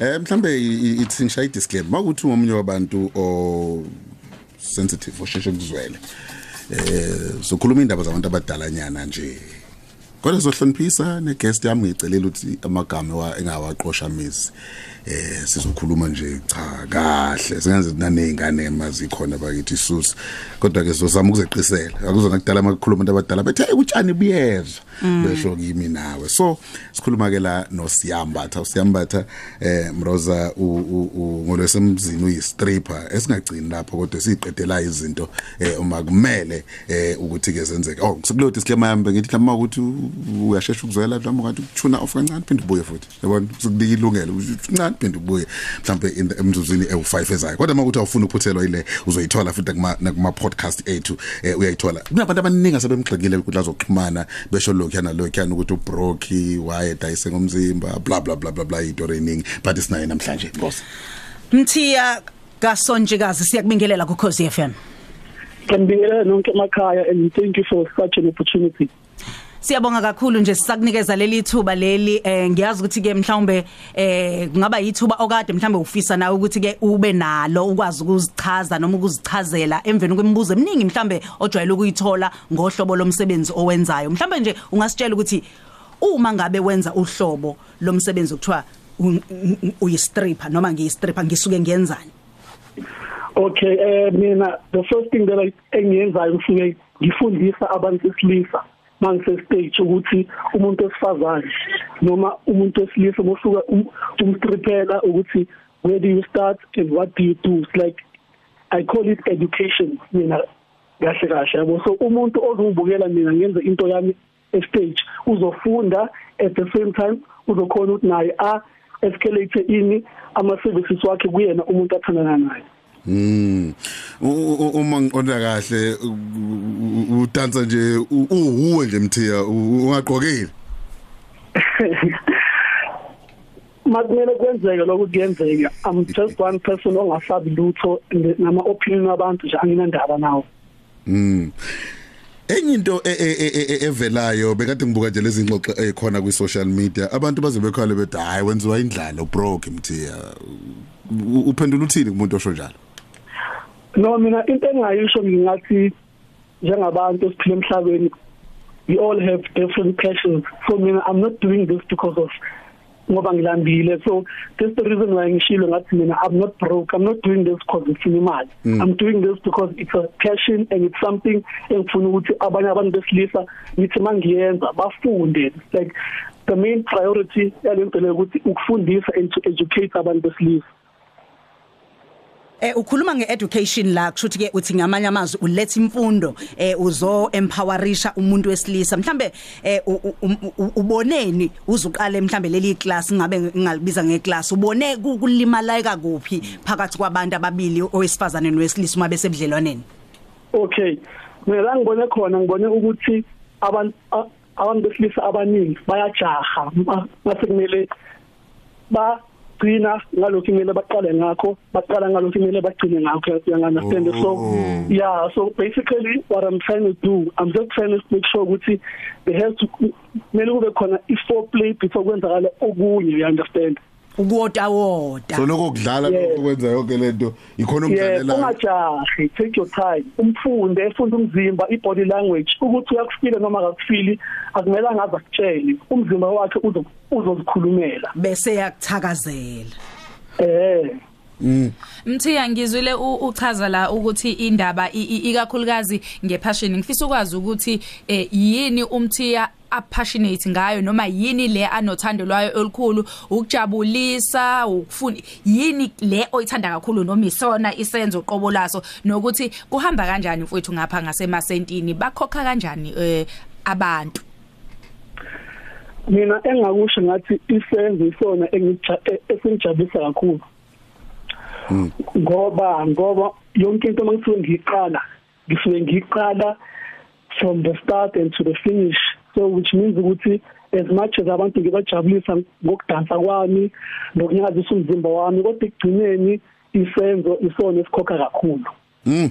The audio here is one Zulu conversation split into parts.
Eh mhlambe ithi ngishaya disclaimer makuthi umunye wabantu o sensitive osheshe kuzwele. Eh sokhuluma indaba zabantu abadala nyana nje. Kodwa sohloniphisa neguest yami ngicelela ukuthi amagama wa engawaqosha mizi. eh sizokhuluma nje cha kahle. Singenze nanezingane emazi khona bakithi isusi kodwa ke sizozama ukuzeqisela akuzona kudala amakhuluma abantu abadala bethe utshani buyezwa. Besho kimi nawe. So sikhuluma ke la noSiyambatha. uSiyambatha eh Mroza ngolwesemzini uyistripper esingagcini lapho kodwa siqedela izinto eh uma kumele eh ukuthi ke zenzeke. Oh sikulo disclaimer yami ngithi mhlawumbe ukuthi uyashesha ukuzwela mhlawumbe ngathi ukuthuna off kancane phinde ubuye futhi. Yabona? Sikunika ilungelo uncane phinde ubuye. Mhlawumbe emzuzwini ewu5 ezayo. Kodwa makuthi awufuna ukuphuthelwa ile uzoyithola futhi kuma kuma podcast ethu uyayithola. Kunabantu abaningi asebemgxekile ukuthi lazoxhumana besho lokhu yana lokhu yana ukuthi ubroki wayedayise ngomzimba bla bla bla bla bla itori eningi but isinayo namhlanje. Boss Mthiya kasonjikazi siyakubingelela ku Khosi FM Ngibingelela nonke emakhaya and thank you for such an opportunity. Siyabonga kakhulu nje sisakunikeza leli thuba leli eh ngiyazi ukuthi ke mhlawumbe eh kungaba yithuba okade mhlawumbe ufisa nawe ukuthi ke ube nalo ukwazi ukuzichaza noma ukuzichazela emveni kwemibuzo eminingi mhlawumbe ojwayele ukuyithola ngohlobo lomsebenzi owenzayo. Mhlawumbe nje ungasitshela ukuthi uma ngabe wenza uhlobo lomsebenzi okuthiwa uyistripper noma ngiyistripper ngisuke ngiyenzani Okay eh mina the first thing that I engiyenzayo ngisuke ngifundisa abantu besilisa mangise stage ukuthi umuntu osifazane noma umuntu wesilisa mosuka umstrippela ukuthi where do you start and what do you do? It's like i call it education mina kahle kahle yabo? So umuntu ozobukela mina ngenze into yami stage uzofunda at the same time uzokhona ukuthi naye a escalate ini ama services wakhe kuyena umuntu athandana naye. Mm. Uma ngiqonda kahle udansa nje uhuwe nje mthiya ungaqokile. Makumele kwenzeke lokhu kuyenzeka. I'm just one person ongasabi lutho nama opinion abantu nje anginandaba nawo. Mm. Enye into evelayo bekade ngibuka nje lezi ngxoxo ekhona kwi social media abantu baze bekhale bethi hayi wenziwa indlala ubroke mthiya uphendula uthini kumuntu osho njalo No mina into engayisho ngingathi njengabantu esiphila emhlabeni we all have different passions. So mina I'm not doing this because of ngoba ngilambile. So that's the reason why ngishilo ngathi mina I'm not broke. I'm not doing this because ngifuna imali mm. I'm doing this because it's a passion and it's something engifuna ukuthi abanye abantu besilisa ngithi mangiyenza bafunde. Like the main priority yalento le ukuthi ukufundisa and to educate abantu besilisa. Eh ukhuluma ngeeducation la kushuthi ke uthi ngamanye amazwi uletha imfundo eh uzo empowerisha umuntu wesilisa. Mhlambe eh uboneni uzuqale mhlambe leli class ngabe ngalibiza ngeclass ubone kulimaleka kuphi phakathi kwabantu ababili owesifazane nowesilisa uma besebudlelwaneni? Okay. Mina ngibone khona ngibone ukuthi abantu abantu besilisa abaningi bayajaha. Mase kumele ba gcina ngalokho kumele baqale ngakho baqala ngalokho kumele bagcine ngakho you understand so yeah so basically what i'm trying to do i'm just trying to make sure ukuthi there has to kumele kube khona i foreplay before kwenzakala okunye you understand? Ukuwota wota so lokho kudlala lokwenza yonke lento ikhona ukudlalela ungajahi take your time umfunde efunda umzimba i body language ukuthi uyakufila noma akakufili akumele ngaze akutshele umzimba wakhe uzozikhulumela. Bese yakuthakazela eh. Mm. Mthiya ngizwile uchaza la ukuthi indaba ikakhulukazi ngepassion ngifisa ukwazi ukuthi yini umthiya apassionate ngayo noma yini le anothando lwayo olukhulu ukujabulisa ukufuna yini le oyithanda kakhulu noma isona isenzo qobo laso nokuthi kuhamba kanjani mfowethu ngapha ngasemasentini bakhokha kanjani eh abantu mina engakusho ngathi isenzo isona engijabulisa kakhulu ngoba ngoba yonke into mangisuke ngiqala ngisuke ngiqala from the start and to the finish. So which means ukuthi as much as abantu ngibajabulisa ngokudansa kwami nokunyakazisa umzimba wami kodwa ekugcineni isenzo isona esikhokha kakhulu. Eh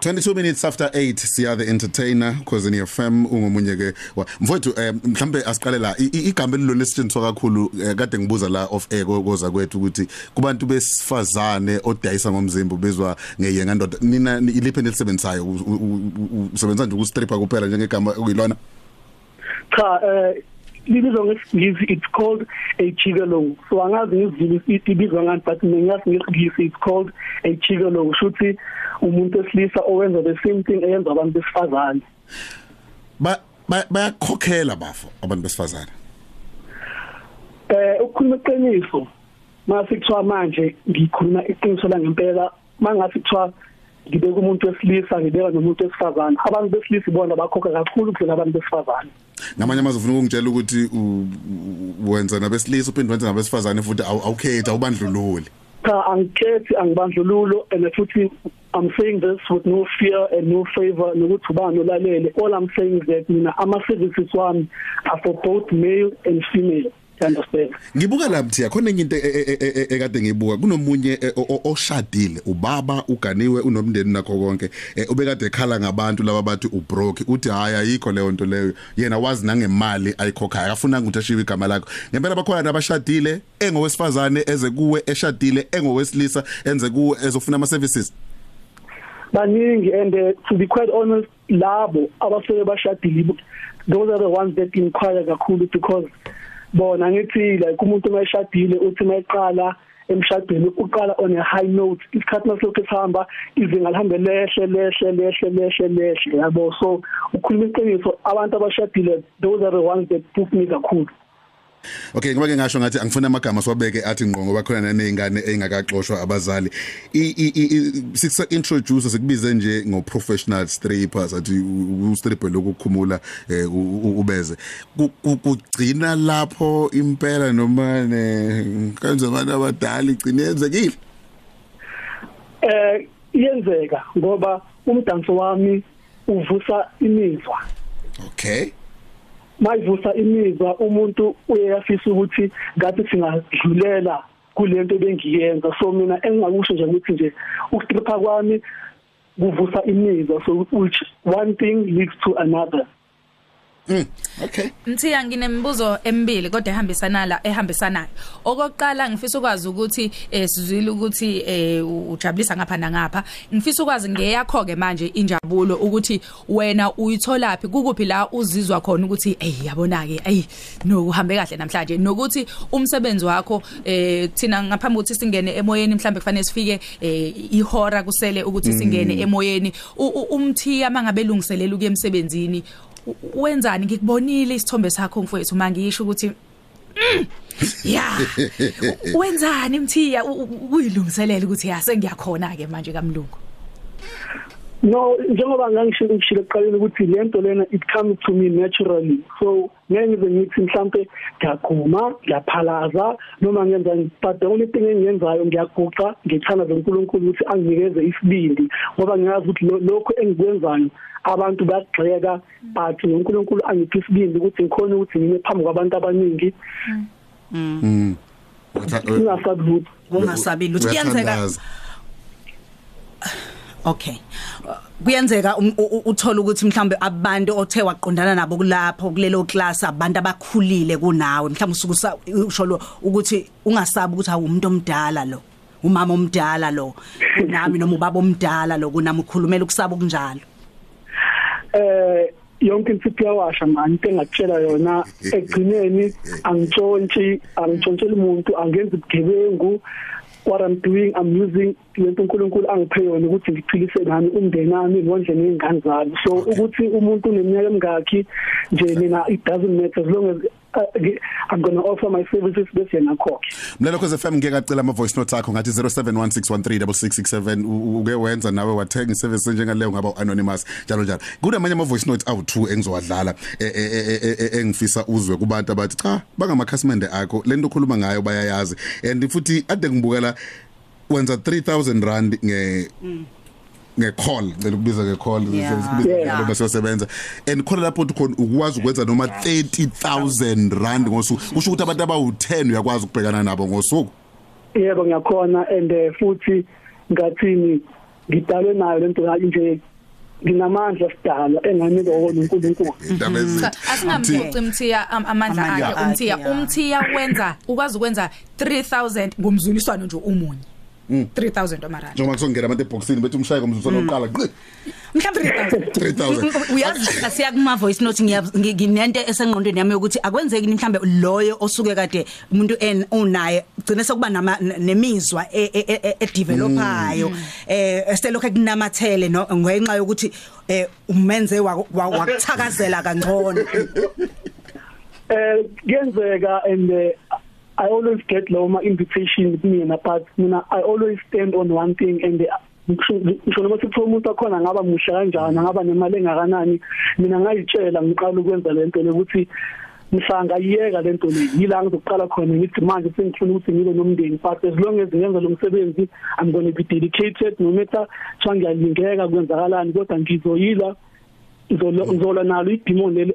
22 minutes. After 8 siya the entertainer cause in FM ungomunye ke mfowethu eh, mhlambe asiqale la igama elilona esisetshenziswa kakhulu eh, kade ngibuza la off air koza kwethu ukuthi kubantu besifazane odayisa ngomzimba bezwa ngeyenga ndoda nina ni- iliphi nelisebenzayo usebenza nje ukustripper kuphela njengegama okuyilona? Cha eh libizwa ngesingisi it's called a gigolo so angazi ngizulu ibizwa ngani but ngiyazi ngesingisi it's called a gigolo shuthi umuntu esilisa owenza the same thing eyenza abantu besifazane. Ba ba- bayakhokhela bafo abantu besifazane. Eh ukukhuluma iqiniso mase kuthiwa manje ngikhuluma iqiniso la ngempela mangasi kuthiwa ngibeka umuntu wesilisa ngibeka nomuntu wesifazane abantu besilisa ibona bakhokha kakhulu kudlula abantu besifazane. Ngamanye amazwi ufuna ukungitshela ukuthi u- u- wenza nabesilisa uphinde wenza nabesifazane futhi awu- awukhethi awubandlululi cha angikhethi angibandlululo and futhi I'm saying this with no fear and no favor nokuthi ubani olalele. All I'm saying is that mina ama services wami are for both male and female. You understand ngibuka la mthi khona enye into e- e- e- ekade ngiyibuka. Kunomunye oshadile ubaba uganiwe unomndeni nakho konke ubekade ekhala ngabantu laba bathi ubroke. Uthi hayi ayikho leyo nto leyo. Yena wazi nangemali ayikhokhayo akafuna ukuthi ashiwe igama lakho. Ngempela bakhona nabashadile engowesifazane eze kuwe eshadile engowesilisa enze kuwe ezofuna ama services baningi and uh, to be quite honest labo abaseke bashadile those are the ones that inquire kakhulu because bona ngithi like umuntu mayeshadile uthi mayiqala emshadweni uqala on a high note isikhathi nasilokhu sihamba izinga lihambe lehle lehle lehle lehle lehle yabo? So ukhuluma iqiniso abantu abashadile those are the ones that book me kakhulu. Okay ngoba ke ngasho ngathi angifuna amagama siwabeke athi ngqo ngoba khona nanezingane ezingakaxoshwa abazali. Sikuse introduce sikubize nje ngo professional strippers athi u stripper lokukhumula eh, ubeze. Ku- ku- kugcina lapho impela noma ne kanze abantu abadala igcine yenzekile? Eh iyenzeka ngoba umdanso wami uvusa imizwa. Okay. Mayivusa imizwa umuntu uyafisa ukuthi ngathi singadlulela kulento bengiyenza so mina engingakusho nje ukuthi nje ukustripha kwami kuvusa imizwa. So which one thing leads to another. Mm okay Mthiya nginembuzo emibili kodwa ehambisana la ehambisanayo. Okokuqala ngifisa ukwazi ukuthi eh sizwile ukuthi eh ujabulisa ngapha nangapha. Ngifisa ukwazi ngeyakho ke manje injabulo ukuthi wena uyitholaphi kukuphi la uzizwa khona ukuthi hey yabona ke hey no uhambe kahle namhlanje nokuthi umsebenzi wakho eh thina ngaphambi ukuthi singene emoyeni mhlambe kufanele sifike ihora kusele ukuthi singene emoyeni U- u- umthiya mangabe lungiselela ukuye emsebenzini u- wenzani? Ngikubonile isithombe sakho mfowethu mangisho ukuthi mm, ya U- wenzani mthiya? U- u- uyilungiselela ukuthi ya sengiyakhona ke manje kamlungu. No njengoba ngangishilo ngishilo eqaleni ukuthi lento lena it comes to me naturally. So ngeke ngize ngithi mhlambe ngiyagquma ngiyaphalaza noma ngiyenzani but the only thing engiyenzayo ngiyaguqa ngithanda zonkulunkulu ukuthi anginikeze isibindi ngoba ngiyazi ukuthi lo- lokho engikwenzayo abantu bayagxeka but nonkulunkulu angiphi isibindi ukuthi ngikhona ukuthi ngime phambi kwabantu abaningi. Ngingasabi lutho ungasabi lutho kuyenzeka. Okay. Kuyenzeka um- uthola ukuthi mhlambe abantu othe waqondana nabo kulapho kulelo class abantu abakhulile kunawe. Mhlawumbe usuku sa- usho lo ukuthi ungasabi ukuthi awumuntu omdala lo umama omdala lo kunami noma ubaba omdala lo kunami ukhulumela ukusaba kunjalo eh yonke into iyawasha manje into engakutshela yona egcineni angitshontshi angitshontshela umuntu angenzi ubugebengu what i'm doing i'm using lento uNkulunkulu angiphe yona ukuthi ngiphilise nami umndeni wami ngonje nezingane zami. So ukuthi umuntu uneminyaka emingaki nje mina it doesn't matter as long as uh, i'm going to offer my services bese yena khokhe. Mlelo khoze FM ngeke acela ama voice notes akho ngathi 0716136667 U- uke wenza nawe wathenga service njengaleyo ngaba anonymous njalo njalo. Kunamanye ama voice notes awu2 engizowadlala e- e- e- e- e- engifisa uzwe kubantu abathi cha bangamakhasimende akho lento okhuluma ngayo bayayazi. And futhi ade ngibukela wenza 3000 rand nge ngecall ngicela ukubiza ngecall Yeah. Yeah. lo basebenza and khona lapho uthi khona ukwazi ukwenza noma 30000 rand ngosuku kusho ukuthi abantu abawu10 uyakwazi ukubhekana nabo ngosuku? Yebo ngiyakhona and eh, futhi ngathini ngidalwe nayo lento la nje nginamandla sidala enganika wona uNkulunkulu indaba ezithi asingamfuci mthiya am- amandla Amandla akhe. umthiya akhe, ya. umthiya wenza ukwazi ukwenza 3000 ngomzuliswano nje umunye 3000 amarandi njengoba kusongena abantu eboxini bethi umshayeko umzuzu lokuqala ngqi mhlawumbe 3000 uyazi asiya kuma voice note nginento esengqondweni yami ukuthi akwenzeki ni mhlambe loyo osuke kade umuntu en unaye gcine sekuba nemizwa e- e- e- e developayo eh eselokho kunamathele no ngenxa yokuthi eh umenze wa- wa- wakuthakazela kangcono. Eh kuyenzeka and I always get low my invitation kumina but mina I always stand on one thing and uh, ngisho noma sithi umuntu akhona ngaba muhle kanjani ngaba nemali engakanani mina ngayitshela ngiqala ukwenza lento lokuthi mhlanga iyeka lento le yila ngizoqala khona ngithi manje sengifuna ukuthi ngibe nomndeni but as long as ngenza lo msebenzi I'm going to be dedicated no matter kuthiwa ngiyalingeka kwenzakalani kodwa ngizoyila ngizolo ngizola nalo idemon leli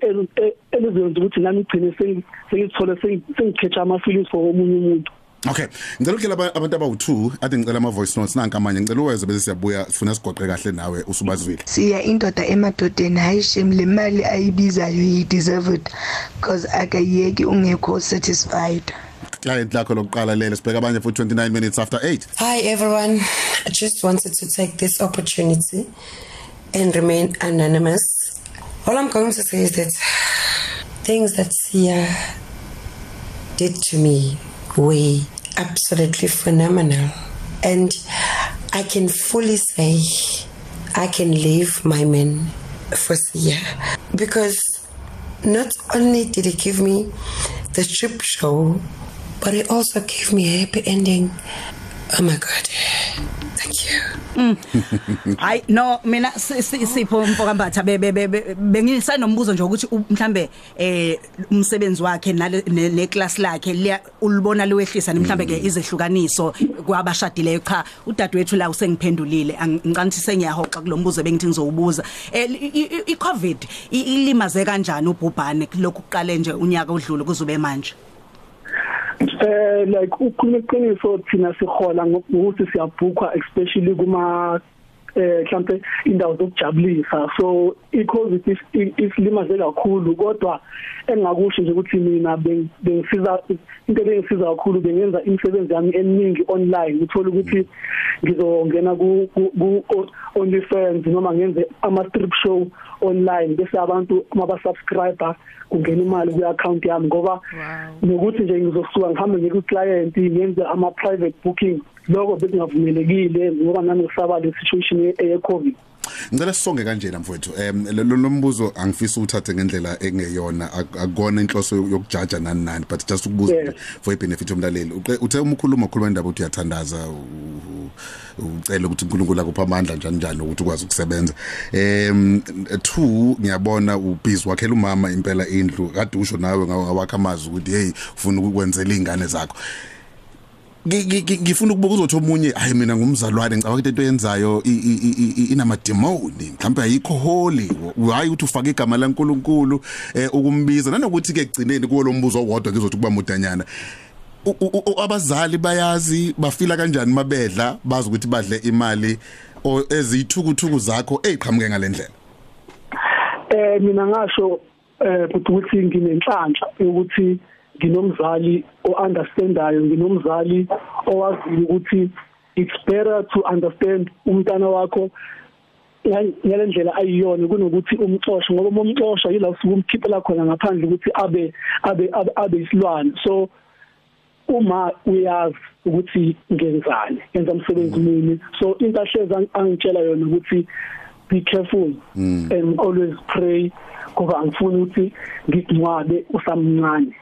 elizenza ukuthi nami igcine sengi- sengithole sengi- sengikhetha ama feelings for omunye umuntu. Okay. Ngicela ukuyela aba- abantu abawu2 ade ngicela ama voice notes. Nanka manje ngicela uweze bese siyabuya sifuna sigoqe kahle nawe usubazwile. Siya indoda emadodeni hayi shem le mali ayibizayo yi deserved because akayeki ungekho satisfied. Client lakho lokuqala lele sibheka abanye for 29 minutes after 8 Hi everyone. I just wanted to take this opportunity and remain anonymous. All I'm going to say is that things that Sia did to me were absolutely phenomenal. And I can fully say I can leave my man for Sia because not only did he give me the strip show, but he also gave me a happy ending. Oh my God. Thank you. hayi no mina si- si- sipho mfokambatha be- be- be- be- bengisanombuzo nje ukuthi mhlambe eh umsebenzi wakhe nale ne ne class lakhe ulibona liwehlisa mhlambe ke izehlukaniso kwabashadileyo cha udadewethu la usengiphendulile. Ngicanthi sengiyahoxa kulombuzo bengithi ngizowubuza eh i- covid ilimaze kanjani ubhubhane lokhu kuqale nje unyaka odlule kuzube manje? Eh like ukhuluma iqiniso thina sihola ngokuthi siyabhukwa especially kuma eh mhlambe indawo zokujabulisa. So i-covid isilimaze kakhulu kodwa engakusho nje ukuthi mina beng- bengisiza into engisiza kakhulu bengenza imisebenzi yami eminingi online. Uthola ukuthi ngizongena ku OnlyFans noma ngenze ama strip show online bese abantu maba subscriber kungena imali ku account yami ngoba nokuthi nje ngizosuka ngihambe ngiye ku client ngenze ama private booking lokho bekungavumelekile ngoba nami ngisaba le situation ye- ye covid ngicela sisonge kanjena mfowethu em lo lo mbuzo angifisa uthathe ngendlela engeyona ak- akukona inhloso yokujaja nani nani but just ukubuza Yeah. nje for ibenefit yomlaleli. Uqe- uthe uma ukhuluma ukhuluma indaba ukuthi uyathandaza u- u- ucela ukuthi uNkulunkulu akuphe amandla njani njani ukuthi ukwazi ukusebenza. Em two ngiyabona ubhizi wakhela umama impela indlu kade usho nawe ngawo ngawakha amazwi ukuthi hey ufuna ukwenzela izingane zakho. Ngi- ngi- ngi- ngifuna ukubuka uzothi omunye hayi mina ngumzalwane ngicabanga ukuthi into yenzayo i- i- i- i- inama demoni mhlawumbe ayikho holy hayi ukuthi ufake igama laNkuluNkulu eh ukumbiza. Nanokuthi ke gcineni kuwo lo mbuzo owodwa ngizothi kuba mudanyana abazali bayazi bafila kanjani mabedla bazi ukuthi badle imali eziyithukuthuku zakho. Eziqhamuke ngalendlela eh mina ngasho eh ukuthi nginenhlanhla ukuthi nginomzali ounderstandayo nginomzali owazi ukuthi it's better to understand umntana wakho ngale ndlela ayiyona kunokuthi umxoshe ngoba umxosha yila usuke umkhiphela khona ngaphandle ukuthi abe abe abe, abe isilwane. So uma uyazi ukuthi ngenzani yenza umsebenzi mini so into ahleza angitshela yona ukuthi be careful and always pray ngoba angifuni ukuthi ngigcwabe usamncane.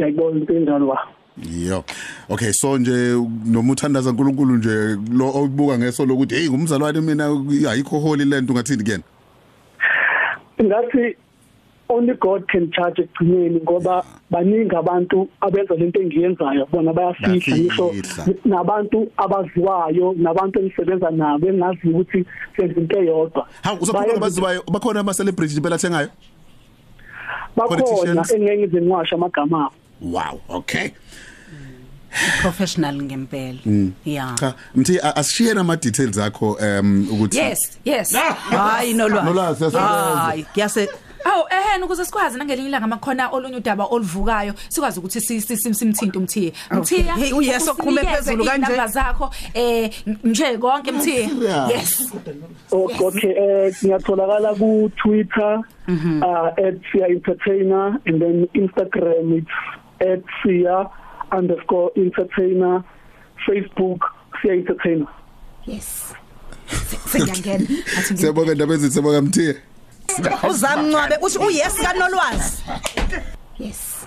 Ngiyayibona into enjalo wa Yo. Okay so nje noma uthandaza uNkulunkulu nje lo obuka ngeso lokuthi hey ngumzalwane mina ayikho holy lento ungathini kuyena ngathi only God can judge ekugcineni ngoba baningi abantu abenza lento engiyenzayo bona bayafihla ngisho Bayafihla. nabantu abaziwayo nabantu engisebenza nabo engazi ukuthi senza into eyodwa Hawu uzokhuluma Bayenza- abazibayo bakhona ama celebrities impela thengayo bakhona politicians. engeke ngize ngiwasha amagama abo Wow okay professional ngempela yeah cha mthi a- asishare ama details akho um ukuthi yes yes hayi nolwazi Nolwazi, yasakwenza. hayi kuyase Aw ehena ukuze sikwazi nangelinye ilanga makhona olunye udaba oluvukayo sikwazi ukuthi si- si- sim- simthinte umthiya. Mthiya Hey, uyeso oqhume usinikeze phezulu kanje. iy'namba zakho eh nje konke mthiya. Yeah. Yes. O- okay eh ngiyatholakala ku Twitter Mhm. uh @sia_entertainer and then Instagram it's @sia_entertainer Facebook sia entertainer Yes. Sengiyangena. Athi ngi- siyabonga ndaba ezithi siyabonga mthiya uzamncwabe uthi uyes kanolwazi Yes.